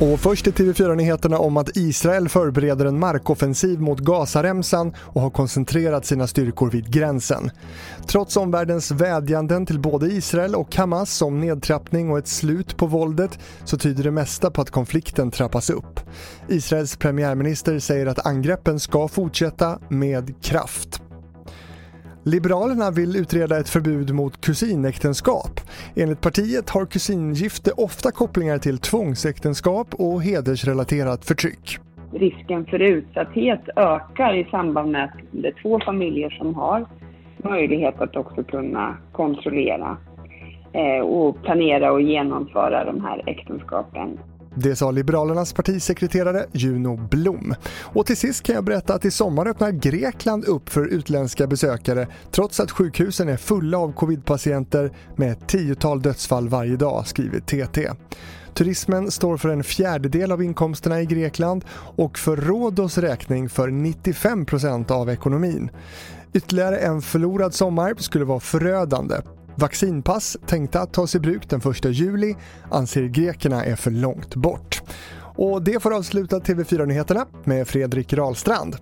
Och först i TV4-nyheterna om att Israel förbereder en markoffensiv mot Gazaremsan och har koncentrerat sina styrkor vid gränsen. Trots omvärldens vädjanden till både Israel och Hamas om nedtrappning och ett slut på våldet så tyder det mesta på att konflikten trappas upp. Israels premiärminister säger att angreppen ska fortsätta med kraft. Liberalerna vill utreda ett förbud mot kusinäktenskap. Enligt partiet har kusingifte ofta kopplingar till tvångsäktenskap och hedersrelaterat förtryck. Risken för utsatthet ökar i samband med att det är två familjer som har möjlighet att också kunna kontrollera eh, och planera och genomföra de här äktenskapen. Det sa Liberalernas partisekreterare Juno Blom. Och till sist kan jag berätta att i sommar öppnar Grekland upp för utländska besökare trots att sjukhusen är fulla av covidpatienter med ett tiotal dödsfall varje dag, skriver TT. Turismen står för en fjärdedel av inkomsterna i Grekland och för Rhodos räkning för 95% av ekonomin. Ytterligare en förlorad sommar skulle vara förödande Vaccinpass tänkta att tas i bruk den 1 juli anser grekerna är för långt bort. Och det får avsluta TV4-nyheterna med Fredrik Rahlstrand.